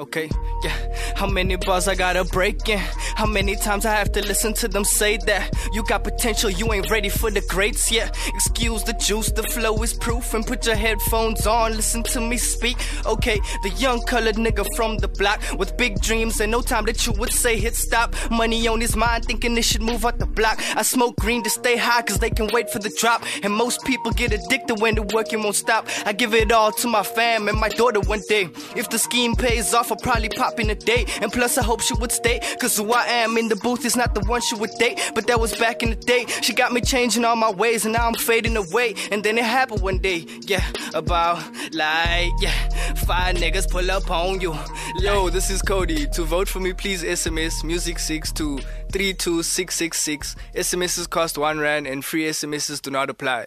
Okay, yeah. How many bars I gotta break in? How many times I have to listen to them say that you got potential, you ain't ready for the greats yet? Excuse the juice, the flow is proof, and put your headphones on, listen to me speak. Okay, the young colored nigga from the block with big dreams and no time that you would say hit stop. Money on his mind, thinking they should move out the block. I smoke green to stay high, cause they can wait for the drop. And most people get addicted when the working won't stop. I give it all to my fam and my daughter one day. If the scheme pays off, I'll probably pop in a date. And plus, I hope she would stay. Cause who I am in the booth is not the one she would date. But that was back in the day. She got me changing all my ways, and now I'm fading away. And then it happened one day. Yeah, about like, yeah, five niggas pull up on you. Yo, this is Cody. To vote for me, please SMS Music6 to 32666. SMSs cost 1 Rand and free SMSs do not apply.